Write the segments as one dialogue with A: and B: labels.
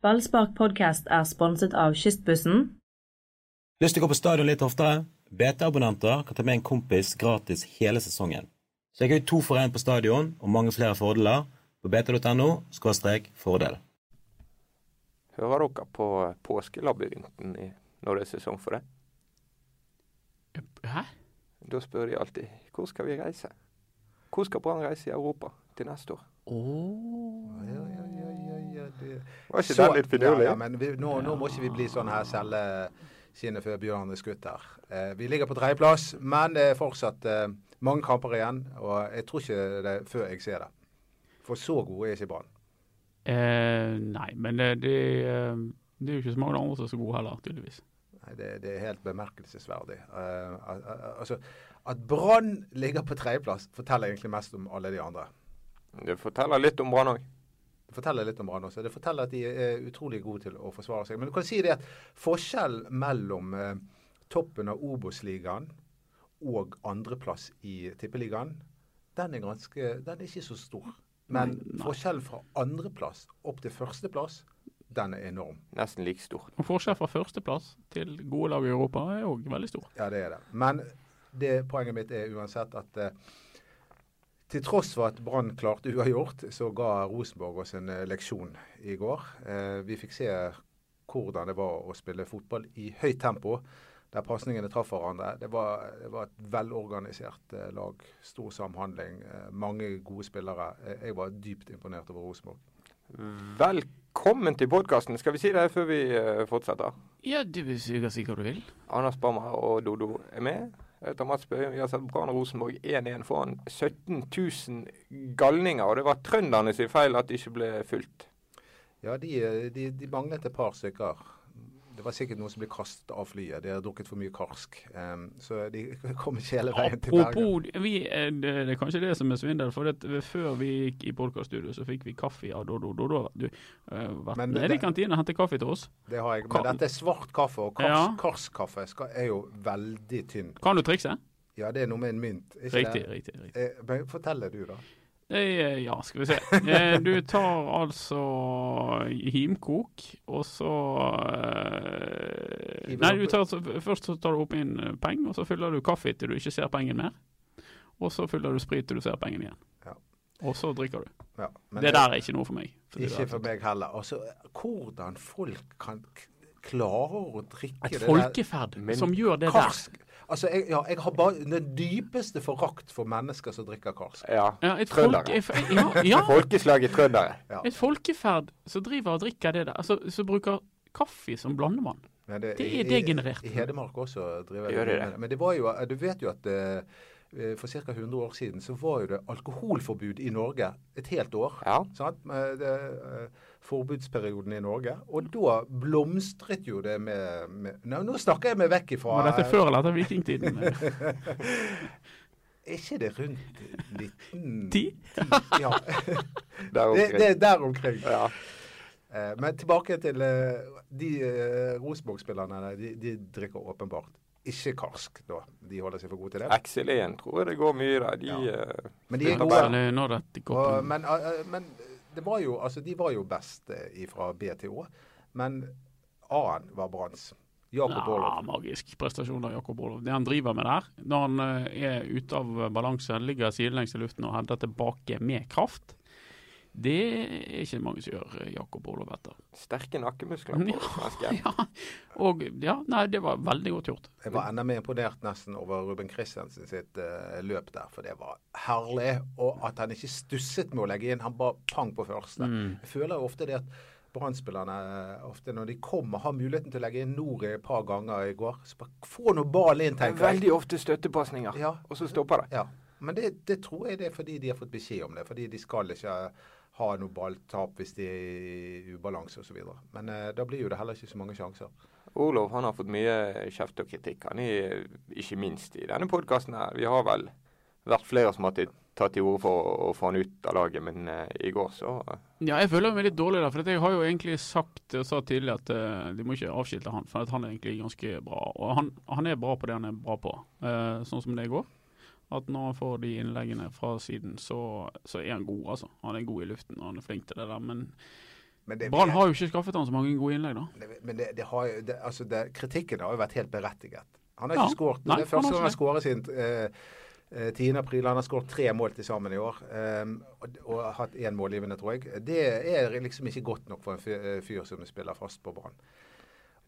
A: Ballspark podcast er sponset av Kystbussen.
B: Lyst til å gå på stadion litt oftere? BT-abonnenter kan ta med en kompis gratis hele sesongen. Så jeg har jo to for én på stadion og mange flere fordeler på bt.no fordel.
C: Hører dere på Påskelabyrinten i- når det er sesong for det?
D: Hæ?
C: Da spør de alltid hvor skal vi reise? Hvor skal Brann reise i Europa til neste år?
D: Oh.
E: Ja, ja, ja, ja, ja, det.
C: Var ikke
E: Så-
C: den litt finurlig?
E: Ja, ja, men vi, nå, nå må ikke vi bli sånn her selge skinnet før bjørnen er skutt her. Eh, vi ligger på tredjeplass, men det er fortsatt eh, mange kamper igjen. Og jeg tror ikke det er før jeg ser det. For så gode er ikke Brann.
D: Eh, nei, men det, det, eh, det er jo ikke så mange andre som er så gode heller, tydeligvis.
E: Nei, det, det er helt bemerkelsesverdig. Eh, al- altså, at Brann ligger på tredjeplass, forteller egentlig mest om alle de andre.
C: Det forteller litt om Brann òg.
E: Det forteller litt om Brann også. Det forteller at de er utrolig gode til å forsvare seg. Men du kan si det at forskjellen mellom eh, toppen av Obos-ligaen og andreplass i Tippeligaen, den er, ganske, den er ikke så stor. Men forskjellen fra andreplass opp til førsteplass, den er enorm.
C: Nesten like stor.
D: Og Forskjell fra førsteplass til gode lag i Europa er òg veldig stor.
E: Ja, det er det. Men det, poenget mitt er uansett at eh, til tross for at Brann klarte uavgjort, så ga Rosenborg oss en eh, leksjon i går. Eh, vi fikk se hvordan det var å spille fotball i høyt tempo, der pasningene traff hverandre. Det var, det var et velorganisert eh, lag. Stor samhandling. Eh, mange gode spillere. Eh, jeg var dypt imponert over Rosenborg.
C: Velkommen til podkasten. Skal vi si det før vi eh, fortsetter?
D: Ja, du vil si hva du vil.
C: Anders Bammer og Dodo er med. Jeg heter Mats Bøhum. Vi har sett Brann Rosenborg 1-1 foran 17 000 galninger. Og det var trønderne sin feil at det ikke ble fulgt.
E: Ja, de, eh, de, de manglet et par stykker. Det var sikkert noen som ble kastet av flyet. De hadde drukket for mye karsk. Um, så de kom ikke hele veien til Bergen.
D: Apropos, vi, eh, det, er kanskje det som er svindel. For det, før vi gikk i podkaststudio, så fikk vi kaffe av Dodo. Dodo har du uh, vært nede i kantina og hentet kaffe til oss.
E: Det har jeg. Men dette er svart kaffe, og kars,
D: Ja.
E: karskaffe skal, er jo veldig tynn.
D: Kan du trikse?
E: Ja, det er noe med en mynt. Ikke
D: Riktig,
E: det?
D: riktig. riktig.
E: Eh, Fortell det du, da.
D: Eh, ja, skal vi se. Eh, du tar altså himkok, og så eh, Nei,
E: du
D: tar, så- først så tar du opp inn peng, og så fyller du kaffe til du ikke ser pengen mer. Og så fyller du sprit til du ser pengen igjen.
E: Ja.
D: Og så drikker du.
E: Ja, men
D: det der er ikke noe for meg. for det
E: Ikke for meg heller. Altså, hvordan folk kan klarer klare å drikke
D: Et
E: det
D: folkeferd som gjør det
E: karsk.
D: der.
E: Altså, jeg, ja, jeg har bare den dypeste forakt for mennesker som drikker karsk.
C: Ja.
D: Ja, et,
C: Trøndere.
D: Folke, ja,
C: Folkeslaget trøndere.
E: Ja.
D: et folkeferd som driver og drikker det der. Altså, som bruker kaffe som blandevann.
E: Men
D: Det er degenerert.
E: I, I Hedmark også driver
C: Gjør
E: de
C: de det?
E: det. Men det var jo, du vet jo at eh, for ca. 100 år siden så var jo det alkoholforbud i Norge et helt år.
C: Ja.
E: Sant? Det, eh, forbudsperioden i Norge. Og da blomstret jo det med, med Nå, nå snakker jeg meg vekk ifra
D: Var dette før eller etter vikingtiden?
E: Er ikke det rundt
D: 1910?
E: Ja.
C: Der
E: det,
C: omkring.
E: det er der omkring.
C: Ja.
E: Eh, men tilbake til eh, de uh, Rosenborg-spillerne. De, de drikker åpenbart ikke karsk, da. De holder seg for gode til det.
C: XL1 tror jeg det går mye i. De
E: Ja.
C: eh,
E: Men de er gode.
D: Eller når dette går
E: Og, men, eh, men det var jo, altså, de var jo best eh, fra B til Å. Men A-en var Branns. Jakob
D: Ja, magisk prestasjon av Jakob Olof. Det han driver med der, når han eh, er ute av balanse, ligger sidelengs i luften og hender tilbake med kraft, det er ikke mange som gjør eh, Jakob Olof etter.
C: sterke nakkemuskler på
D: Ja, ja. Og ja, nei, det var veldig godt gjort.
E: Jeg var enda mer imponert nesten over Ruben Christensen sitt uh, løp der, for det var herlig. Og at han ikke stusset med å legge inn. Han bare pang på første.
D: Mm.
E: Jeg føler jo ofte det at Brann-spillerne eh, ofte når de kommer, har muligheten til å legge inn Nori et par ganger i går. Så bare få noe ballen inn, tenker jeg.
C: Veldig ofte støttepasninger,
E: Ja.
C: og så stopper det.
E: Ja, men det, det tror jeg det er fordi de har fått beskjed om det. Fordi de skal ikke ha noe balltap hvis de er i ubalanse osv. Men eh, da blir jo det heller ikke så mange sjanser.
C: Olof han har fått mye kjeft og kritikk. Han er ikke minst i denne podkasten. Vi har vel vært flere som har tatt til orde for å, få han ut av laget, men eh, i går så
D: Ja, jeg føler meg litt dårlig der, for jeg har jo egentlig sagt og sa tidlig at eh, de må ikke avskilte han, for at han er egentlig ganske bra. Og han, han er bra på det han er bra på, eh, sånn som det går. At når han får de innleggene fra siden, så, så er han god, altså. Han er god i luften, og han er flink til det der. Men
E: Men det-
D: Brann har jo ikke skaffet han så mange gode innlegg, da.
E: Det- Men det, det har, altså kritikken har jo vært helt berettiget. Han har
D: Ja.
E: ikke skåret. Det er første gang han skårer siden eh, eh, 10. april. Han har skåret tre mål til sammen i år. eh, og, og hatt én målgivende, tror jeg. Det er liksom ikke godt nok for en fyr, eh, fyr som spiller fast på Brann.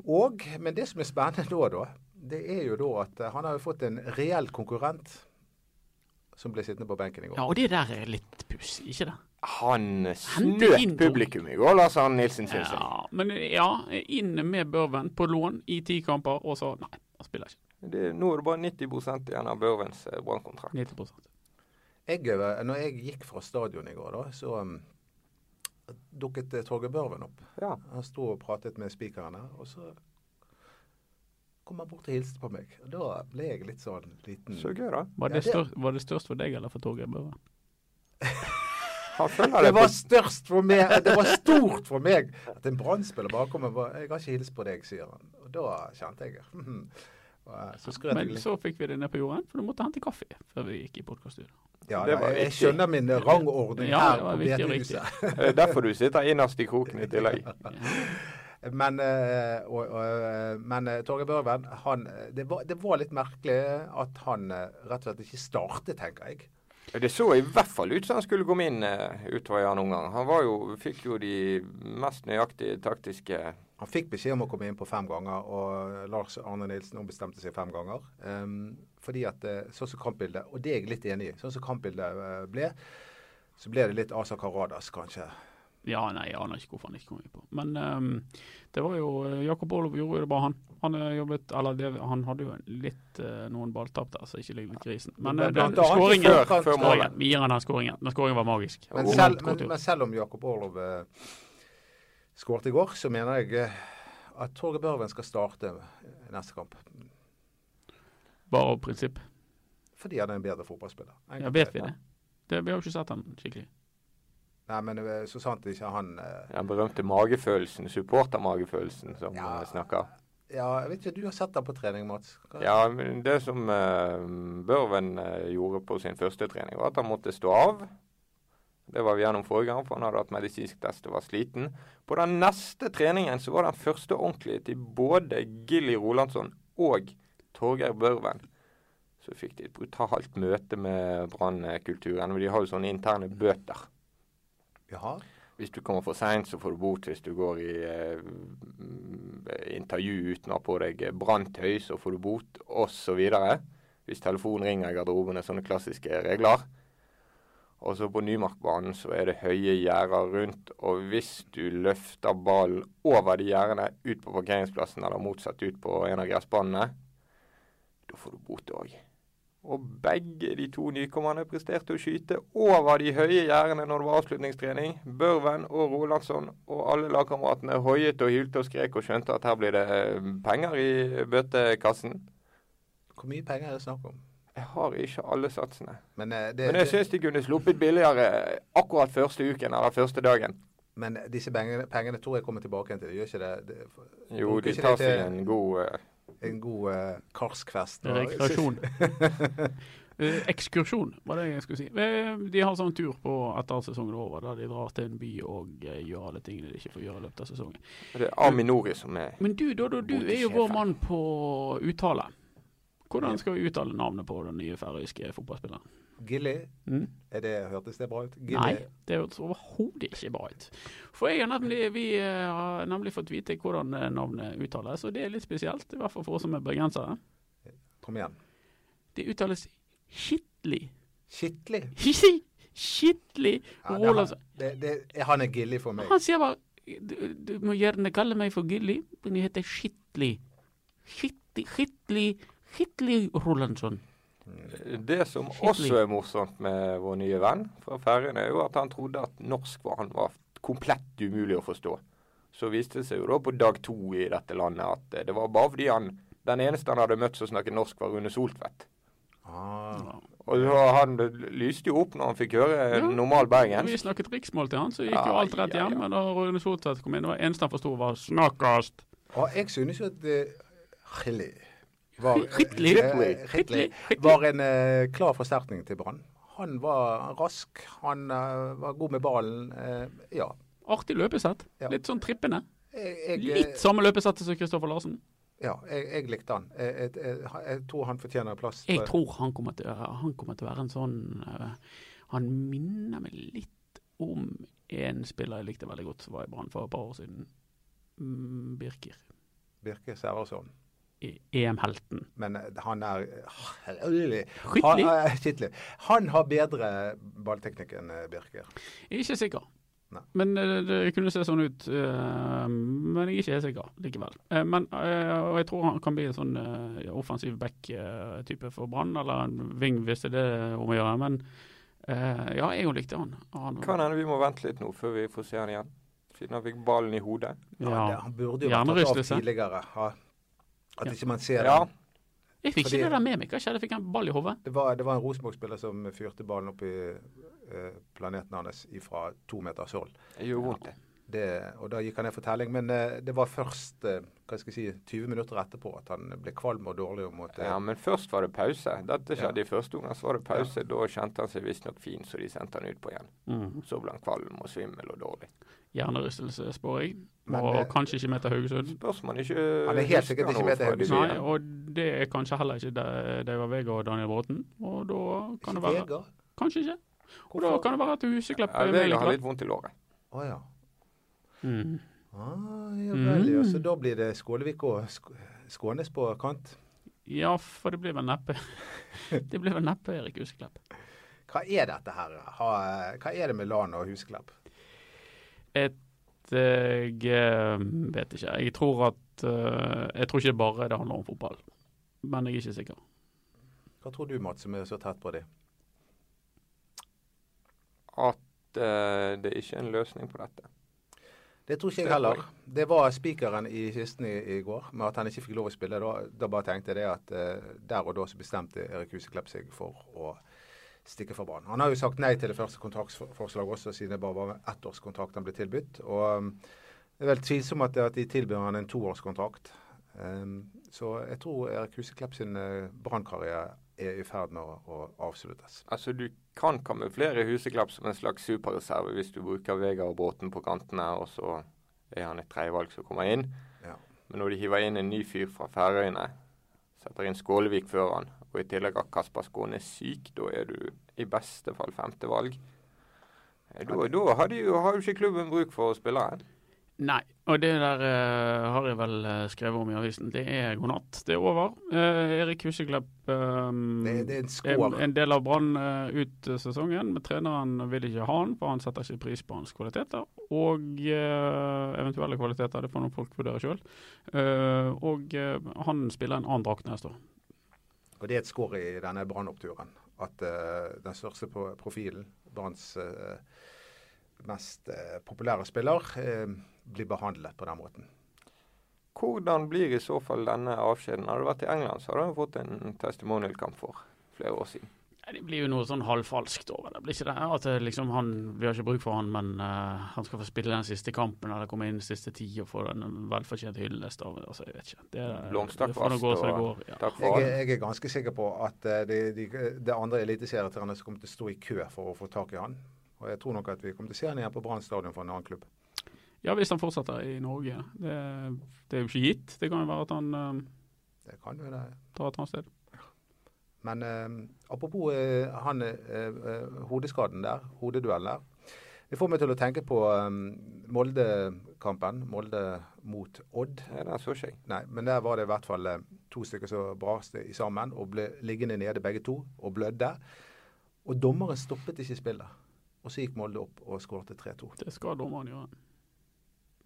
E: Og, Men det som er spennende nå, da, det er jo da at eh, han har jo fått en reell konkurrent som ble sittende på benken i går.
D: Ja, og det der er litt pussig, ikke det?
C: Han snøt publikum i går, Lars Arne Nilsen, syns jeg.
D: Ja, men ja, inn med Børven på lån i ti kamper, og så Nei, han spiller ikke.
C: Det, nå er det bare 90 igjen av Børvens eh, brannkontrakt.
D: 90
E: Jeg, eh, når jeg gikk fra stadion i går, da, så um, dukket Torgeir Børven opp.
C: Ja.
E: Han sto og pratet med spikerne, og så kom han bort og hilste på meg. Og Da ble jeg litt sånn liten
C: Så gøy, da.
D: Var det, størst, var det størst for deg eller for Torgeir?
C: Han
E: Det var størst for meg, det var stort for meg at en brannspiller bare kommer og 'Jeg har ikke hilst på deg', sier han. Og da kjente jeg. Eh, Så
D: Men så fikk vi det ned på jorden, for du måtte hente kaffe før vi gikk i podkaststudio.
E: Ja,
C: det
E: da,
C: var
E: jeg,
C: viktig.
E: skjønner min rangordning
D: Ja,
E: her
D: det var
E: på BT-huset.
C: Det er derfor du sitter innerst i kroken i tillegg.
E: Men, eh, Torgeir Børven, han, det, var, det var litt merkelig at han rett og slett ikke startet, tenker jeg.
C: Det så i hvert fall ut som han skulle komme inn uh, utover i annen omgang. Han var jo, fikk jo de mest nøyaktige taktiske
E: Han fikk beskjed om å komme inn på fem ganger, og Lars Arne Nilsen ombestemte seg fem ganger. Um, fordi at sånn som kampbildet, og det er jeg litt enig i, sånn som kampbildet ble, så ble det litt Asa Karadas, kanskje.
D: Ja, nei, jeg aner ikke hvorfor han ikke kom inn på. Men um, det var jo eh, Jakob Orlov gjorde jo det bra, han. Han eh, jobbet Eller det, han hadde jo litt uh, noen balltap der, så ikke ligg litt grisen. Men
E: Blant
D: den skåringen
E: før-
C: før
D: skåringen. Vi gir han den skåringen. Den skåringen var magisk.
E: Men selv, men, men selv om Jakob Orlov uh, skåret i går, så mener jeg uh, at Torgeir Børven skal starte neste kamp.
D: Bare av prinsipp.
E: Fordi han er en bedre fotballspiller.
D: Ja, vet vi det? det? Vi har jo ikke sett han skikkelig.
E: Nei, men eh, så sant ikke han eh,
C: Den berømte magefølelsen, supportermagefølelsen, som
E: Ja.
C: eh, snakker.
E: Ja, jeg vet ikke, du har sett ham på trening, Mats? Hva-
C: Ja, men det som uh, Børven uh, gjorde på sin første trening, var at han måtte stå av. Det var vi gjennom forrige gang, for han hadde hatt medisinsk test og var sliten. På den neste treningen så var den første ordentlige til både Gilly Rolandsson og Torgeir Børven. Så fikk de et brutalt møte med brannkulturen. De har jo sånne interne bøter.
E: Jaha.
C: Hvis du kommer for seint, så får du bot. Hvis du går i eh, intervju uten å ha på deg branntøy, så får du bot, osv. Hvis telefonen ringer i garderoben, er sånne klassiske regler. Og så på Nymarkbanen så er det høye gjerder rundt, og hvis du løfter ballen over de gjerdene ut på parkeringsplassen, eller motsatt ut på en av gressbanene, da får du bot òg. Og begge de to nykommerne presterte å skyte over de høye gjerdene når det var avslutningstrening. Børven og Rolandsson og alle lagkameratene hoiet og hylte og skrek og skjønte at her blir det eh, penger i bøtekassen.
E: Hvor mye penger er det snakk om?
C: Jeg har ikke alle satsene.
E: Men, eh, det,
C: Men jeg syns de kunne sluppet billigere akkurat første uken eller første dagen.
E: men disse pengene, pengene tror jeg kommer tilbake igjen til det. Gjør ikke det? det
C: Jo, de tar seg en god eh,
E: en god eh, karskfest.
D: Rekreasjon. Eh, ekskursjon, var det jeg skulle si. Eh, De har sånn tur på etter sesongen er over, der de drar til en by og eh, gjør alle tingene de ikke får gjøre i løpet av sesongen.
C: Det er Aminori som er
D: Men du, Dodo, du er jo vår mann på uttale. Hvordan skal vi uttale navnet på den nye færøyske fotballspilleren?
E: Gilly,
D: Mm?
E: er det, hørtes det bra ut? Gilly.
D: Nei, det hørtes overhodet ikke bra ut. For jeg har nemlig, vi eh, har nemlig fått vite hvordan eh, navnet uttales, og det er litt spesielt. I hvert fall for oss som er bergensere.
E: Kom igjen.
D: Det uttales Skittli.
E: Skittlig.
D: Skittli
E: Ja, det,
D: Rolandsson.
E: det, det, han er Gilly for meg.
D: Han sier bare du, du må gjerne kalle meg for Gilly, men jeg heter. Skittli, Skittli, Skittli Rolandsson.
C: Det som også er morsomt med vår nye venn fra Færøyene, er jo at han trodde at norsk var, han var komplett umulig å forstå. Så viste det seg jo da på dag to i dette landet at det var bare fordi han den eneste han hadde møtt som snakket norsk, var Rune Soltvedt.
E: Ah.
C: Og så han lyste jo opp når han fikk høre
D: Ja.
C: normal bergensk.
D: vi snakket riksmål til han, så gikk jo alt rett hjem.
C: ja.
D: ja. da Rune Soltvedt kom inn, det var eneste han forsto, var 'snakkast'.
E: Og jeg synes jo at det, var,
D: Skittlig.
E: eh,
D: Skittlig.
E: var en eh, klar forsterkning til Brann. Han var rask, han eh, var god med ballen. eh, ja.
D: Artig løpesett.
E: Ja.
D: Litt sånn trippende.
E: Jeg, jeg,
D: Litt samme løpesettet som Kristoffer Larsen.
E: Ja, jeg, jeg likte han. Jeg, tror han fortjener plass.
D: Jeg tror han kommer til, han kommer til å være en sånn eh, Han minner meg litt om en spiller jeg likte veldig godt som var i Brann for et par år siden. Mm, Birker.
E: Birke Sverresson.
D: EM-helten.
E: Men eh, han er
D: Skikkelig.
E: Han har bedre ballteknikk enn eh, Birker.
D: Jeg er ikke sikker.
E: Nei.
D: Men eh, det kunne se sånn ut. eh, men jeg er ikke helt sikker likevel. Eh, men, og jeg tror han kan bli en sånn offensiv back-type for Brann, eller en wing hvis det er det om å gjøre. Men eh, ja, jeg òg likte han. han
C: Kan hende vi må vente litt nå før vi får se han igjen. Siden han fikk ballen i hodet.
E: Ja,
D: ja.
E: det, han burde jo vært tatt av tidligere. At
D: Ja.
E: ikke man ser
C: Ja,
E: den.
D: Jeg fikk
E: Fordi-
D: ikke det der med meg. Hva skjedde? Fikk han ball i hodet?
E: Det var, det var en Rosenborg-spiller som fyrte ballen opp i eh, planeten hans fra to meters hold.
C: det gjorde vondt, det.
E: Det, og da gikk han ned for telling. Men eh, det var først eh, hva skal jeg si, 20 minutter etterpå at han ble kvalm og dårlig. og måtte...
C: Ja, men først var det pause. Dette skjedde
E: Ja.
C: i første omgang. Så var det pause. Da kjente han seg visstnok fin, så de sendte han ut på igjen.
D: Mm.
C: Så ble han kvalm og svimmel og dårlig.
D: Hjernerystelse, spår jeg.
E: Men
D: Og kanskje ikke med til Haugesund.
C: Spørs om ikke
E: Han er helt sikkert ikke med til Haugesund.
D: Nei, og det er kanskje heller ikke Da- David Vega og Daniel Bråten. Og da kan det være
E: Vegard?
D: Kanskje ikke. Og da
E: Hvorfor?
D: kan det være at Huseklepp
C: Ja, Vega har litt vondt i låret.
E: Å ja.
D: Mm.
E: Ah, ja vel, ja. Så da blir det Skålevik og Sk Skånes på kant.
D: Ja, for det blir vel neppe Det blir vel neppe Erik Huseklepp.
E: Hva er dette her? Hva er det med LAN og Huseklepp?
D: Et Jeg eh, vet ikke. Jeg tror at eh, Jeg tror ikke bare det handler om fotball. Men jeg er ikke sikker.
E: Hva tror du, Mats, som er så tett på dem?
C: At uh, det ikke er en løsning på dette.
E: Det tror ikke jeg heller. Det var spikeren i kisten i, i går, med at han ikke fikk lov å spille. Da, da bare tenkte jeg det at uh, der og da så bestemte Erik Huseklepp seg for å stikke fra banen. Han har jo sagt nei til det første kontraktsforslaget også, siden det bare var ettårskontrakt han ble tilbudt. Og um, det er vel tvilsomt at, at de tilbyr han en toårskontrakt. Um, så jeg tror Erik Huseklepp sin uh, brannkarriere er i ferd med å, å avsluttes.
C: Altså, du kan kamuflere Huseklepp som en slags superreserve hvis du bruker Vegard og Bråten på kantene, og så er han et tredjevalg som kommer inn.
E: Ja.
C: Men når de hiver inn en ny fyr fra Færøyene, setter inn Skålevik før han, og i tillegg at Kasper Skåne er syk, da er du i beste fall femte valg. Eh, Da, da har, de jo, har jo ikke klubben bruk for spilleren.
D: Nei, og det der uh, har jeg vel eh, skrevet om i avisen. Det er god natt. Det er over. Uh, Erik Huseklepp eh,
E: Det, det er en skår.
D: en del av Brann uh, ut sesongen, men treneren vil ikke ha han, for han setter ikke pris på hans kvaliteter. Og eventuelle kvaliteter, det får noen folk vurdere sjøl. og han spiller en annen drakt neste år.
E: Og det er et skår i denne brannoppturen. At den største profilen, Branns mest populære spiller, blir behandlet på den måten.
C: Hvordan blir i så fall denne avskjeden? Hadde du vært i England, så hadde du fått en testimonial-kamp for flere år siden.
D: Det blir jo noe sånn halvfalskt over det. Blir ikke det? At det liksom han, Vi har ikke bruk for han, men uh, han skal få spille den siste kampen eller komme inn den siste ti og få den velfortjente hyllest av altså, Jeg vet ikke. Det, det som det
C: og-
D: går. Ja.
C: Takk for
E: Jeg, jeg er ganske sikker på at uh, det de, de andre eliteserietrenerne som kommer til å stå i kø for å få tak i han. Og jeg tror nok at vi kommer til å se han igjen på Brann stadion for en annen klubb.
D: Ja, hvis han fortsetter i Norge. Det, det er jo ikke gitt. Det kan jo være at han eh,
E: Det kan jo det.
D: tar et annet sted.
E: Men eh, apropos uh, han eh, hodeskaden der, hodeduellen der. Det får meg til å tenke på um, Molde-kampen. Molde mot Odd.
C: Ja, den så ikke jeg.
E: Nei, men der var det i hvert fall to stykker som braste i sammen og ble liggende nede begge to og blødde. Og dommeren stoppet ikke spillet. Og så gikk Molde opp og skåret 3-2.
D: Det skal dommeren gjøre.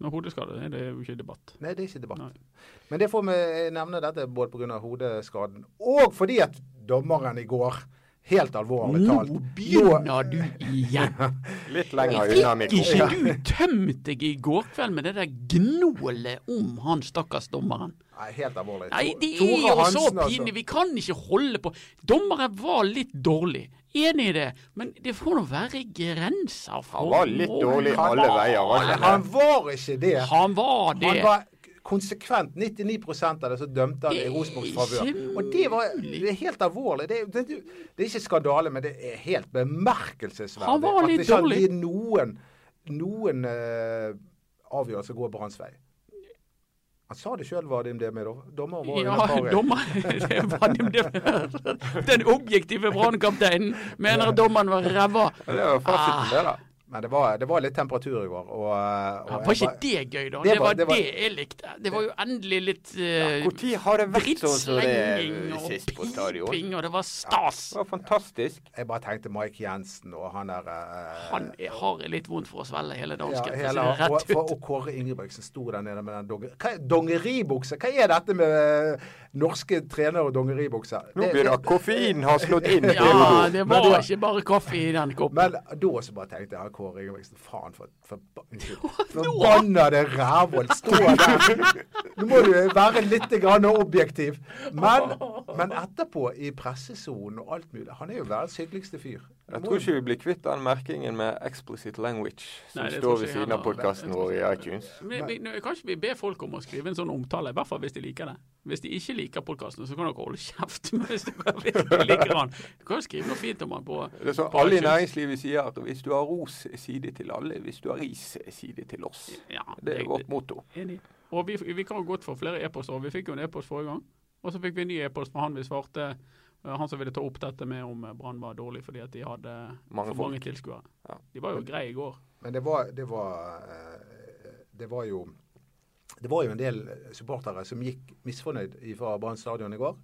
D: Når hodeskade er det jo ikke debatt.
E: Nei, det er ikke debatt.
D: Nei.
E: Men det får vi nevne dette både pga. hodeskaden og fordi at dommeren i går, helt alvorlig talt
D: Nå begynner du igjen!
C: Litt lenger unna mikrofonen.
D: Fikk ikke du tømt deg i går kveld med det der gnålet om han stakkars dommeren?
E: Nei, helt alvorlig.
D: Nei, det er
E: Tore
D: jo så
E: altså.
D: pinlig. Vi kan ikke holde på. Dommeren var litt dårlig. Enig i det, men det får nå være grenser for
C: Han var litt dårlig alle veier.
E: Han var ikke det.
D: Han var det.
E: Han var konsekvent. 99 av det så dømte han i
D: Det
E: Rosenborgs favør. Og det, var, det er helt alvorlig. Det det, det er ikke skandale, men det er helt bemerkelsesverdig.
D: Han var litt
E: at ikke han
D: dårlig.
E: noen noen uh, avgjørelse går Branns vei. Han sa det sjøl, Vadim Demir. Dommer var jo
D: Ja, dommer, det var Vadim Demir. Den objektive brannkapteinen mener dommeren var ræva.
C: Ja, Det var fasiten, det, da.
E: Men det var, det var litt temperatur i går. Og, og
D: Ja, var ikke
E: bare-
D: det gøy, da?
E: Det
D: Det
E: var-
D: var
E: det var-
D: det jeg likte. Det var jo endelig litt uh,
C: Når har det vært sånn som det
D: drittslenging og
C: sist på stadion?
D: piping, og det var stas.
C: Det var fantastisk.
E: Jeg bare tenkte Mike Jensen og han der uh,
D: Han er- har litt vondt for å svelge hele
E: ja,
D: dansken. Ja,
E: hele, og,
D: rett ut.
E: og Kåre Ingebrigtsen sto der nede med den donger, hva er- dongeribukse. Hva er dette med eh, norske trenere og dongeribukse?
C: Nå begynner
E: det-
C: koffein har slått inn.
D: Ja, det var
E: det-
D: ikke bare kaffe i den koppen.
E: Men da også bare tenkte jeg Kåre Ingebrigtsen, faen for. Forbannede rævhold. Stå der. Nå må du være litt grann objektiv. Men, men etterpå, i pressesonen og alt mulig Han er jo verdens hyggeligste fyr.
C: Jeg tror ikke vi blir kvitt den merkingen med 'explicit language' som
D: Nei,
C: står ved siden av podkasten vår i iTunes.
D: Men, vi, nå, kanskje vi ber folk om å skrive en sånn omtale, i hvert fall hvis de liker det. Hvis de ikke liker podkasten, så kan dere holde kjeft. Men hvis dere virkelig liker den, du kan skrive noe fint om den på
C: Det er sånn alle i næringslivet sier at hvis du har ros, si det til alle. Hvis du har ris, si det til oss.
D: Ja,
C: Det er vårt motto.
D: Enig. Og vi, vi kan godt få flere e-poster. Vi fikk jo en e-post forrige gang. Og så fikk vi en ny e-post fra han vi svarte. eh, Han som ville ta opp dette med om eh, Brann var dårlig fordi at de hadde
C: Mange
D: for mange tilskuere.
C: Ja.
D: De var jo greie i går.
E: Men det var, det var eh, Det var jo det var jo en del supportere som gikk misfornøyd fra Brann stadion i går.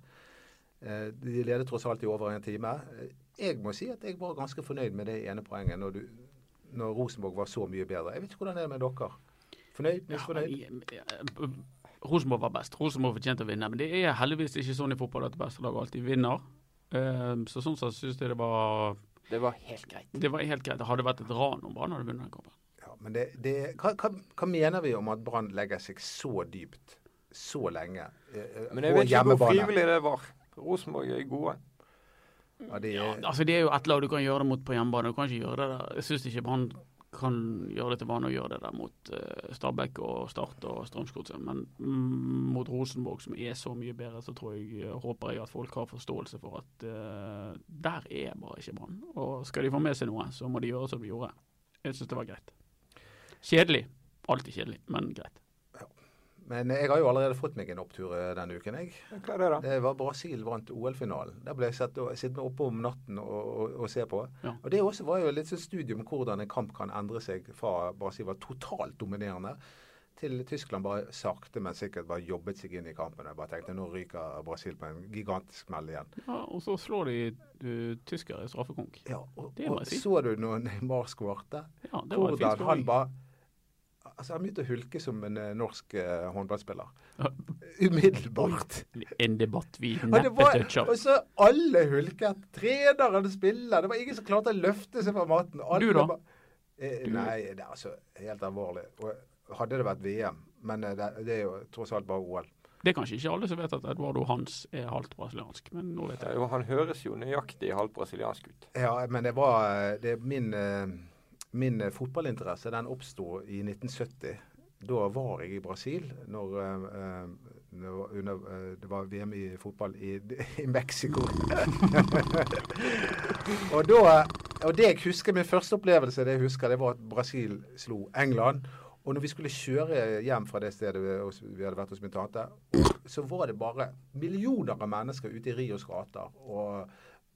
E: Eh, De ledet tross alt i over en time. Eh, Jeg må si at jeg var ganske fornøyd med det ene poenget når, du, når Rosenborg var så mye bedre. Jeg vet ikke hvordan det er med dere. Fornøyd? Misfornøyd?
D: Ja, men, eh, Rosenborg var best. Rosenborg fortjente å vinne. Men det er heldigvis ikke sånn i fotball at det beste laget alltid vinner. Eh, Så sånn sett syns jeg det var
C: Det var helt greit.
D: Det var helt greit. Det hadde vært et ran om Brann hadde vunnet den kampen.
E: Ja, men det, det, hva, hva, hva mener vi om at Brann legger seg så dypt så lenge eh, eh,
C: Men jeg
E: på
C: vet ikke hvor frivillig det var. Rosenborg er gode.
E: Ja, de,
D: Ja, altså Det er jo ett lag du kan gjøre det mot på hjemmebane. Du kan ikke gjøre det der. Jeg syns ikke Brann kan gjøre det til vane å gjøre det der mot uh, Stabæk og Start og Strømsgodset. Men mm, mot Rosenborg, som er så mye bedre, så tror jeg, eh, håper jeg at folk har forståelse for at uh, der er bare ikke Brann. Og skal de få med seg noe, så må de gjøre som de gjorde. Jeg syns det var greit. Kjedelig. Alltid kjedelig, men greit.
E: men jeg har jo allerede fått meg en opptur eh, denne uken, jeg.
C: Hva er det, da?
E: Det var Brasil vant OL-finalen. Der ble jeg satt og, sittende oppe om natten og, og, og se på.
D: Ja.
E: Og Det også var jo litt sånn studium om hvordan en kamp kan endre seg fra Brasil var totalt dominerende, til Tyskland bare sakte, men sikkert bare jobbet seg inn i kampen. Jeg bare tenkte nå ryker Brasil på en gigantisk smell igjen.
D: Ja, og så slår de uh, tyskere i straffekonk.
E: Ja, og,
D: Det må jeg si.
E: Så du når Neymar skårte?
D: Ja, det var et fint
E: Hvordan han
D: skåring.
E: bare Altså, Han begynte å hulke som en eh, norsk eh, håndballspiller. Umiddelbart.
D: En debatt vi neppe toucher.
E: og så alle hulket. Treneren spiller. Det var ingen som klarte å løfte seg fra maten. Alle
D: Du da?
E: ba- Eh, nei, det er altså helt alvorlig. Og hadde det vært VM, men eh, det, det er jo tross alt bare OL.
D: Det er kanskje ikke alle som vet at Eduardo Hans er halvt brasiliansk, men nå vet jeg.
C: jo, han høres jo nøyaktig halvt brasiliansk ut.
E: Ja, men det var eh, det er min, eh, min eh, fotballinteresse den oppsto i 1970. Da var jeg i Brasil når, eh, eh, når under, det var VM i fotball i, i Mexico. og, da, og det jeg husker, min første opplevelse det jeg husker, det var at Brasil slo England. Og når vi skulle kjøre hjem fra det stedet vi, vi hadde vært hos min tante, så var det bare millioner av mennesker ute i Rios gater. Og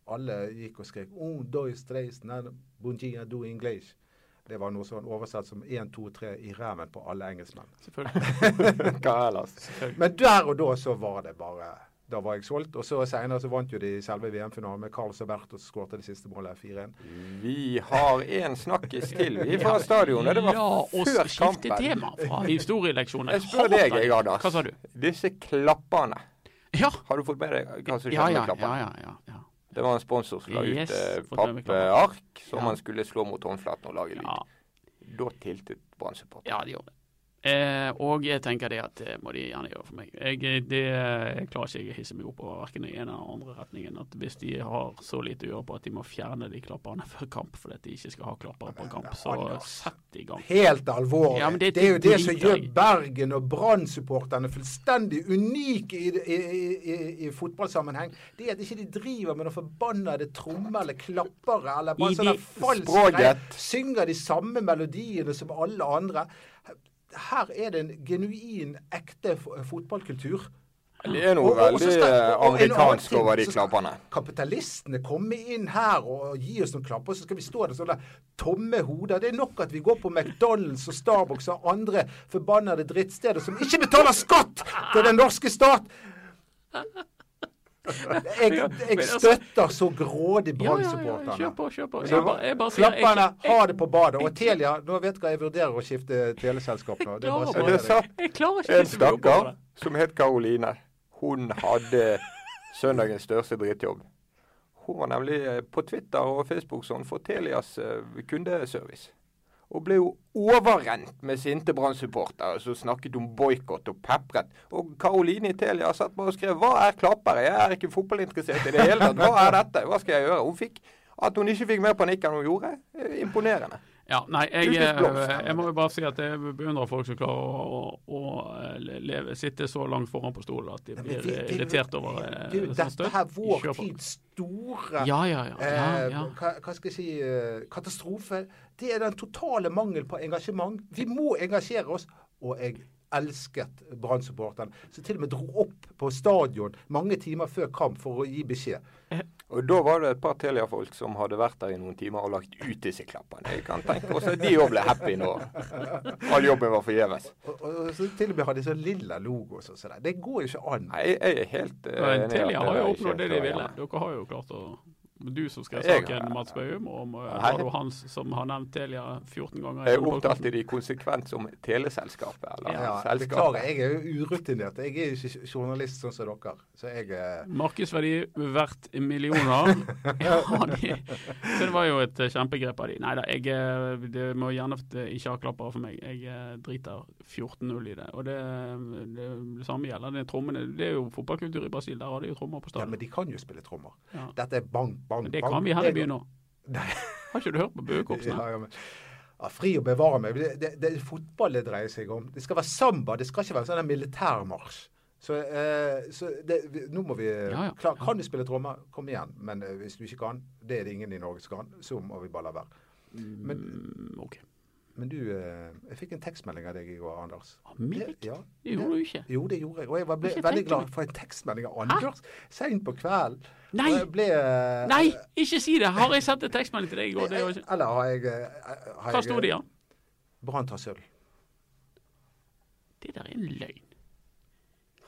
E: alle gikk og skrek oh, dois, tres, nada, dia, do English». Det var noe sånn oversatt som 1, 2, 3 i ræven på alle engelskmenn.
D: Selvfølgelig.
C: Hva ellers?
E: Men der og da så var det bare Da var jeg solgt. Og så seinere så vant jo de selve VM-finalen med Carl Alberto som skårte det siste målet, 4-1.
C: Vi har en snakkis til vi fra stadionet. Det var
D: ja,
C: før kampen.
D: Ja, og skifte tema fra historieleksjonen.
C: Jeg spør deg, jeg, Anders.
D: Hva sa du?
C: Disse klappene.
D: Ja.
C: Har du fått med deg hva som skjedde
D: Ja,
C: med
D: ja, ja. ja, ja, ja.
C: Det var en sponsor som la
D: Yes,
C: ut eh, pappeark som
D: Ja.
C: man skulle slå mot håndflaten og lage lyd.
D: ja.
C: Da tiltet Brann-supporterne.
D: Ja, det gjorde det. Eh, og jeg tenker det at det må de gjerne gjøre for meg. Jeg, det, jeg klarer ikke jeg å hisse meg opp over verken den ene eller andre retningen. At Hvis de har så lite å gjøre på at de må fjerne de klapperne før kamp fordi de ikke skal ha klappere på kamp, så sett i gang.
E: Helt alvorlig.
D: Ja,
E: det,
D: det-
E: er jo det som gjør. Bergen og Brann-supporterne fullstendig unike i, i, i, i fotballsammenheng. Det er at ikke de driver med noen forbannede trommer eller klappere eller bare
D: sånn
E: sånne falsk
C: Språket.
E: Synger de samme melodiene som alle andre. Her er det en genuin, ekte fotballkultur.
C: Det er noe
E: Og- og- og
C: veldig
E: skal- og-
C: amerikansk
E: ting,
C: over de klappene.
E: Kapitalistene komme inn her og gi oss noen klapper, så skal vi stå der sånne tomme hoder. Det er nok at vi går på McDonald's og Starbucks og andre forbannede drittsteder som ikke betaler skatt til den norske stat! Jeg, jeg støtter så grådig
D: Ja, ja, ja, kjør på, kjør på.
E: Så
D: Jeg bare, jeg bare
E: Klapperne, ha det på badet. Og Telia, nå vet du hva jeg vurderer å skifte teleselskap nå. Det er bare
C: satt
D: Jeg klarer ikke
C: en stakkar som het Karoline. Hun hadde søndagens største drittjobb. Hun var nemlig eh, på Twitter og Facebook sånn for Telias eh, kundeservice. Og ble jo overrent med sinte Brann-supportere som snakket om boikott og pepret. Og Karoline i Telia satt bare og skrev 'Hva er klappere? Jeg er ikke fotballinteressert i det hele tatt. Hva er dette? Hva skal jeg gjøre?' Hun fikk At hun ikke fikk mer panikk enn hun gjorde, eh, imponerende.
D: Ja, nei, jeg,
C: blomst.
D: eh, jeg må jo bare si at jeg beundrer folk som klarer å, å, å leve, sitte så langt foran på stolen at de blir eh, irritert over
E: sånt
D: sånn
E: dette
D: er
E: her vår tids store
D: Ja, ja, ja. ja,
E: Eh, hva, hva skal jeg si katastrofer. katastrofe. Det er den totale mangel på engasjement. Vi må engasjere oss. Og jeg elsket Brann-supporterne, som til og med dro opp på stadion mange timer før kamp for å gi beskjed.
C: Og da var det et par Telia-folk som hadde vært der i noen timer og lagt ut disse klappene. Jeg kan tenke oss at de òg ble happy nå. all jobben var forgjeves.
E: Og, og, og så til og med hadde de sånn lilla logo og sånn. Det går jo ikke an.
C: Nei, jeg er helt uh,
D: Men Telia har jo oppnådd det de ville. Dere har jo klart å Du som skrev saken, Mats Bøhum, og
C: var
D: Hardo Hans, som har nevnt Telia 14 ganger.
C: Jeg
D: denne
C: omtalte
D: podcasten.
C: de konsekvent som teleselskapet, eller
E: Ja,
C: selskapet.
E: beklager, jeg er jo urutinert. Jeg er jo ikke journalist sånn som dere. Så jeg er
D: Markedsverdi verdt millioner. ja, de, så det var jo et eh, kjempegrep av de. Nei da, jeg eh, det må gjerne eh, ikke ha klapper for meg. Jeg eh, driter 14-0 i det. Og det, det, det samme gjelder det trommene. Det er jo fotballkultur i Brasil, der har de jo trommer på
E: Ja, men de kan jo spille trommer.
D: Ja.
E: Dette er bang, bang,
D: Men det kan vi her i byen òg. Har ikke du hørt på Bøekorpsene?
E: Ja, ja, men, ja, fri å bevare meg. Det, det, det fotball det dreier seg om. Det skal være samba. Det skal ikke være sånn militærmarsj. Så, eh, så det, vi, nå må vi
D: Ja, ja.
E: klar, Kan du spille trommer, kom igjen. Men eh, hvis du ikke kan, det er det ingen i Norge som kan, så må vi bare la være. Men,
D: Mm, OK.
E: Men du eh, Jeg fikk en tekstmelding av deg i går, Anders.
D: Av meg?
E: Det- Ja,
D: Det gjorde du ikke.
E: jo, det gjorde jeg. Og jeg ble, veldig glad for en tekstmelding av Anders seint på kvelden.
D: Nei!
E: Ble, eh,
D: Nei, ikke si det! Har jeg sendt en tekstmelding til deg i går? Det ikke.
E: Eller har jeg eh, har
D: Hva
E: jeg-
D: sto det i den?
E: Brann tar sølv.
D: Det der er en løgn.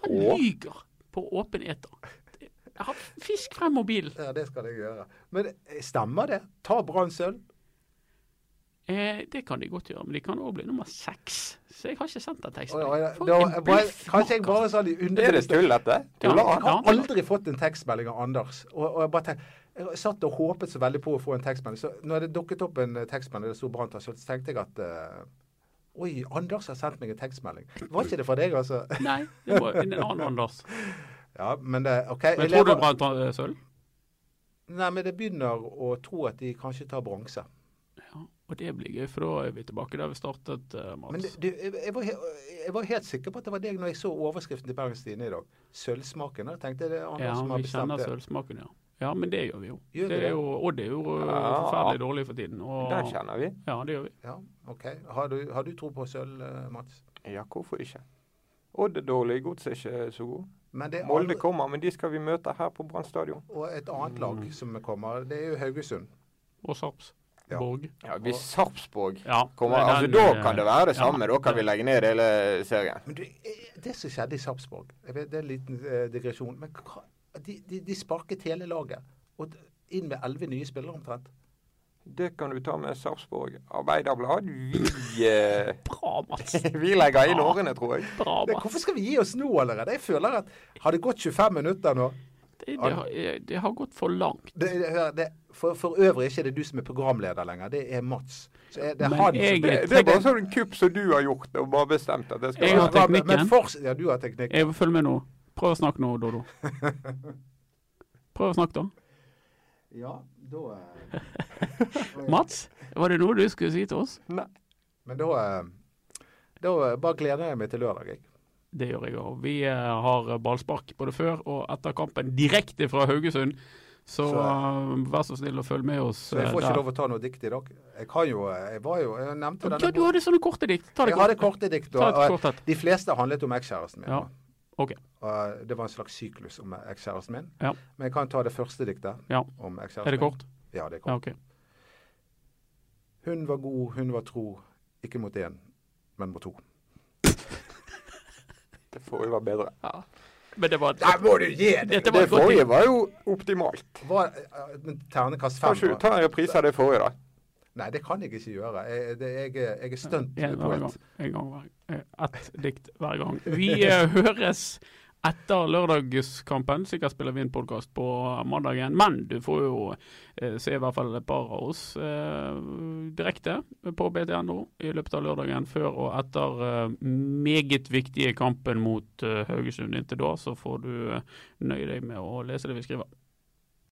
D: Han
C: Å?
D: lyger på åpen eter. Jeg Fisk frem mobilen.
E: Ja, det skal jeg gjøre. Men eh, stemmer det? Ta Brann sølv?
D: Eh, det kan de godt gjøre, men de kan òg bli nummer seks. Så jeg har ikke sendt den
E: Oi,
D: tekstmeldingen.
E: ja,
D: For
E: da,
D: en
E: bare, kanskje jeg bare sa de
C: Er det tull, dette?
D: Ja.
C: Tuller
E: Jeg har aldri fått en tekstmelding av Anders. Og, og jeg bare tenkte, jeg satt og håpet så veldig på å få en tekstmelding. Så når det dukket opp en eh, tekstmelding det sto Brann så tenkte jeg at uh, Oi, Anders har sendt meg en tekstmelding. Var ikke det fra deg, altså?
D: Nei, det var en annen Anders.
E: Ja, men det, OK.
D: Men tror du Brann tar eh, sølv?
E: Nei, men det begynner å tro at de kanskje tar bronse.
D: Ja, og det blir gøy, for da er vi tilbake der vi startet, Mats.
E: Men
D: du,
E: det, det, jeg, var, he- jeg var helt sikker på at det var deg når jeg så overskriften til Bergens Tidende i dag. Sølvsmaken. Da tenkte jeg det er Anders
D: Ja,
E: som har
D: vi kjenner
E: bestemt
D: sølvsmaken, ja. Ja, men det gjør vi jo.
E: Gjør
D: Det
E: det?
D: er jo det er jo eh,
C: Ja.
D: forferdelig dårlig for tiden. Og,
C: Den kjenner vi.
D: ja, det gjør vi.
E: Ja, OK. Har du, har du tro på sølv, eh, Mats?
C: Ja, hvorfor ikke? Odd er dårlig, Gods er ikke så god.
E: Men det er
C: Molde kommer, men de skal vi møte her på Brann stadion.
E: Og et annet lag
D: Mm.
E: som kommer, det er jo Haugesund.
D: Og Sarps.
E: Ja.
D: Borg.
C: Ja, Hvis Sarpsborg
D: Ja,
C: kommer, altså
D: den,
C: da kan det være det
D: ja,
C: samme. Da kan vi legge ned hele serien.
E: Men du, eh, det som skjedde i Sarpsborg jeg vet, Det er en liten eh, digresjon. Men hva, de, de, de sparket hele laget. Og inn med elleve nye spillere omtrent.
C: Det kan du ta med Sarpsborg Arbeiderblad. Vi, eh,
D: Bra, Mats.
C: vi legger inn årene, tror jeg.
D: Bra,
E: Det, hvorfor skal vi gi oss nå allerede? Jeg føler at Har det gått 25 minutter nå?
D: Det, det, har, det har gått for langt.
E: Det, det, det, for, for øvrig er ikke det du som er programleder lenger, det er Mats. Så er det er
D: Men
E: han
D: jeg-
C: Det, det er bare sånn en kupp som du har gjort og bare bestemt at det skal
D: Jeg har
C: teknikken.
E: Men- men
D: teknikken.
E: ja, du har teknikken.
D: Jeg Følg med nå. Prøv å snakke nå, Dodo. Prøv å snakke, da.
E: Ja, da eh,
D: Mats, var det noe du skulle si til oss?
C: Nei.
E: Men da, eh, da eh, bare gleder jeg meg til lørdag, jeg.
D: Det gjør jeg òg. Vi eh, har ballspark både før og etter kampen direkte fra Haugesund. Så,
E: Så-
D: eh, vær så snill å følge med oss
E: Så jeg
D: får
E: får ikke
D: der.
E: lov å ta noe dikt i dag. Jeg kan jo eh, Jeg var jo Jeg nevnte
D: Ja,
E: denne
D: du hadde sånne korte dikt. Ta det
E: Jeg hadde
D: kort.
E: korte dikt. Og,
D: kort
E: de fleste handlet om ekskjæresten min.
D: Ja, Okay.
E: Og det var en slags syklus om ekskjæresten min.
D: Ja.
E: Men jeg kan ta det første diktet
D: Ja.
E: om ekskjæresten
D: Er det
E: min.
D: kort?
E: Ja, det er kort.
D: ok.
E: Hun var god, hun var tro. Ikke mot én, men mot to.
C: Det forrige var bedre.
D: Men det var
E: Nei, må du gi
C: det!
D: Det
C: forrige var jo optimalt.
E: Var, eh, men Ternekast
C: Kan
E: fem?
C: ikke du ta en reprise av det forrige, da?
E: Nei, det kan jeg ikke gjøre. Jeg, det, jeg, er- jeg er stunt
D: En gang. Hver eh, Ett dikt hver gang. Vi eh, høres etter lørdagskampen. Sikkert spiller vi inn podkast på mandagen, men du får jo eh, se i hvert fall et par av oss eh, direkte på BTNO i løpet av lørdagen før og etter eh, meget viktige kampen mot eh, Haugesund. Inntil da så får du eh, nøye deg med å lese det vi skriver.